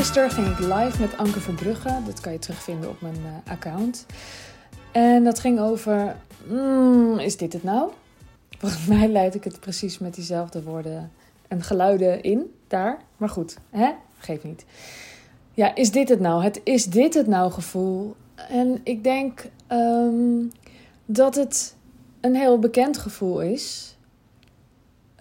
Gisteren ging ik live met Anke Verbrugge. Dat kan je terugvinden op mijn uh, account. En dat ging over: mm, is dit het nou? Volgens mij leid ik het precies met diezelfde woorden en geluiden in daar. Maar goed, hè? geef niet. Ja, is dit het nou? Het is dit het nou gevoel. En ik denk um, dat het een heel bekend gevoel is.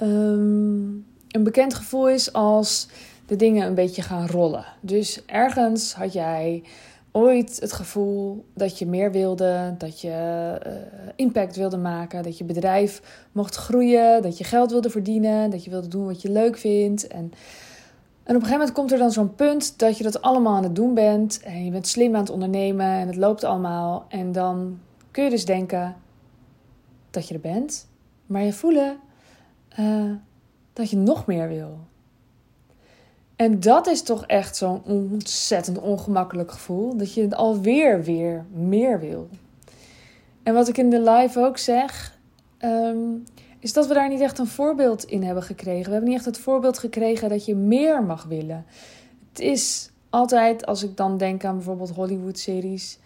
Um, een bekend gevoel is als de dingen een beetje gaan rollen. Dus ergens had jij ooit het gevoel dat je meer wilde, dat je uh, impact wilde maken, dat je bedrijf mocht groeien, dat je geld wilde verdienen, dat je wilde doen wat je leuk vindt. En, en op een gegeven moment komt er dan zo'n punt dat je dat allemaal aan het doen bent en je bent slim aan het ondernemen en het loopt allemaal. En dan kun je dus denken dat je er bent, maar je voelen uh, dat je nog meer wil. En dat is toch echt zo'n ontzettend ongemakkelijk gevoel. Dat je alweer weer meer wil. En wat ik in de live ook zeg, um, is dat we daar niet echt een voorbeeld in hebben gekregen. We hebben niet echt het voorbeeld gekregen dat je meer mag willen. Het is altijd, als ik dan denk aan bijvoorbeeld Hollywood-series,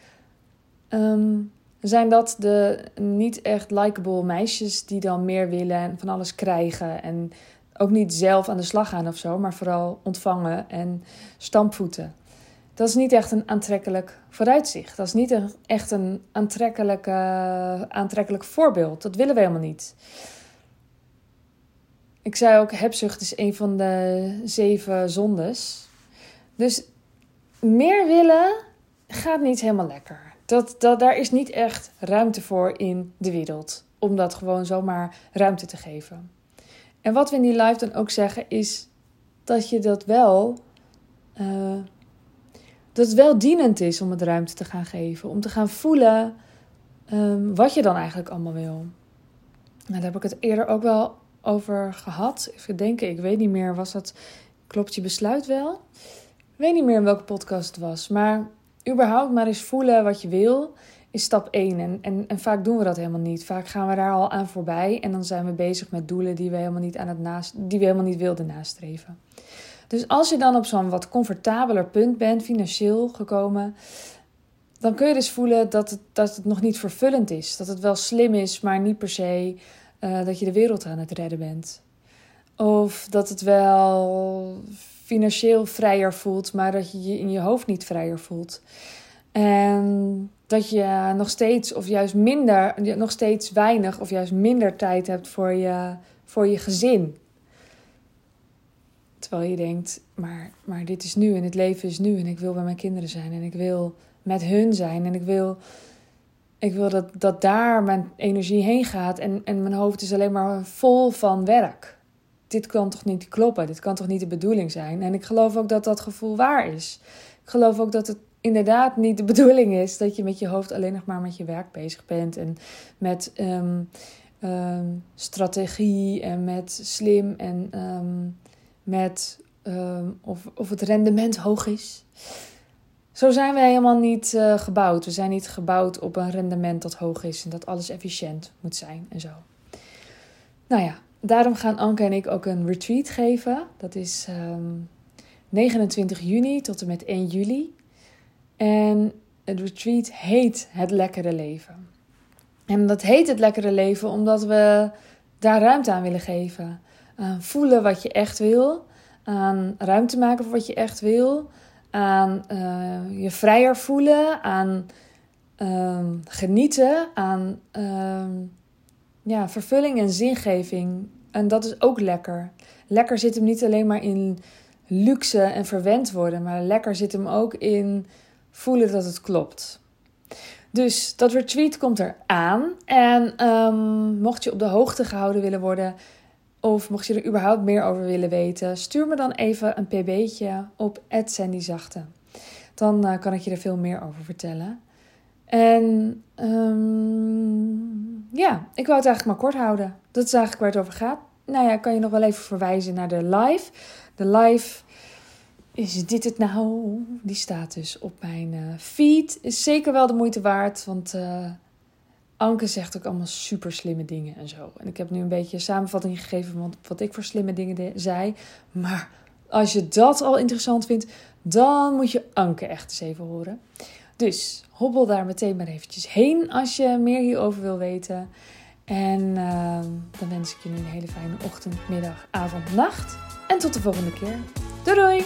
um, zijn dat de niet echt likable meisjes die dan meer willen en van alles krijgen. En ook niet zelf aan de slag gaan of zo, maar vooral ontvangen en stampvoeten. Dat is niet echt een aantrekkelijk vooruitzicht. Dat is niet echt een aantrekkelijk, aantrekkelijk voorbeeld. Dat willen we helemaal niet. Ik zei ook, hebzucht is een van de zeven zondes. Dus meer willen gaat niet helemaal lekker. Dat, dat, daar is niet echt ruimte voor in de wereld. Om dat gewoon zomaar ruimte te geven. En wat we in die live dan ook zeggen is dat je dat wel. Uh, dat het wel dienend is om het ruimte te gaan geven. Om te gaan voelen um, wat je dan eigenlijk allemaal wil. Nou, daar heb ik het eerder ook wel over gehad. Even denken, ik weet niet meer. Was dat. Klopt je besluit wel? Ik weet niet meer in welke podcast het was. Maar überhaupt maar eens voelen wat je wil is stap 1. En, en, en vaak doen we dat helemaal niet. Vaak gaan we daar al aan voorbij en dan zijn we bezig met doelen die we helemaal niet, aan het naast, die we helemaal niet wilden nastreven. Dus als je dan op zo'n wat comfortabeler punt bent, financieel gekomen, dan kun je dus voelen dat het, dat het nog niet vervullend is. Dat het wel slim is, maar niet per se uh, dat je de wereld aan het redden bent. Of dat het wel financieel vrijer voelt, maar dat je je in je hoofd niet vrijer voelt. En dat je nog steeds of juist minder, nog steeds weinig of juist minder tijd hebt voor je, voor je gezin. Terwijl je denkt, maar, maar dit is nu en het leven is nu en ik wil bij mijn kinderen zijn en ik wil met hun zijn en ik wil, ik wil dat, dat daar mijn energie heen gaat en, en mijn hoofd is alleen maar vol van werk. Dit kan toch niet kloppen, dit kan toch niet de bedoeling zijn. En ik geloof ook dat dat gevoel waar is. Ik geloof ook dat het inderdaad niet de bedoeling is dat je met je hoofd alleen nog maar met je werk bezig bent en met ehm, ehm, strategie en met slim en ehm, met of, of het rendement hoog is. Zo zijn we helemaal niet uh, gebouwd. We zijn niet gebouwd op een rendement dat hoog is en dat alles efficiënt moet zijn en zo. Nou ja, daarom gaan Anke en ik ook een retreat geven. Dat is 29 juni tot en met 1 juli. En het retreat heet Het Lekkere Leven. En dat heet Het Lekkere Leven omdat we daar ruimte aan willen geven. Aan voelen wat je echt wil. Aan ruimte maken voor wat je echt wil. Aan uh, je vrijer voelen. Aan uh, genieten. Aan uh, ja, vervulling en zingeving. En dat is ook lekker. Lekker zit hem niet alleen maar in luxe en verwend worden. Maar lekker zit hem ook in voelen dat het klopt. Dus dat retreat komt eraan. En um, mocht je op de hoogte gehouden willen worden, of mocht je er überhaupt meer over willen weten, stuur me dan even een pb'tje op @sandyzachte. Dan uh, kan ik je er veel meer over vertellen. En um, ja, ik wou het eigenlijk maar kort houden. Dat is eigenlijk waar het over gaat. Nou ja, kan je nog wel even verwijzen naar de live. De live is dit het nou? Die staat dus op mijn uh, feed. Is zeker wel de moeite waard, want uh, Anke zegt ook allemaal super slimme dingen en zo. En ik heb nu een beetje een samenvatting gegeven van wat ik voor slimme dingen zei. Maar als je dat al interessant vindt, dan moet je Anke echt eens even horen. Dus hobbel daar meteen maar eventjes heen als je meer hierover wil weten. En ehm, dan wens ik je nu een hele fijne ochtend, middag, avond, nacht. En tot de volgende keer. Doei doei!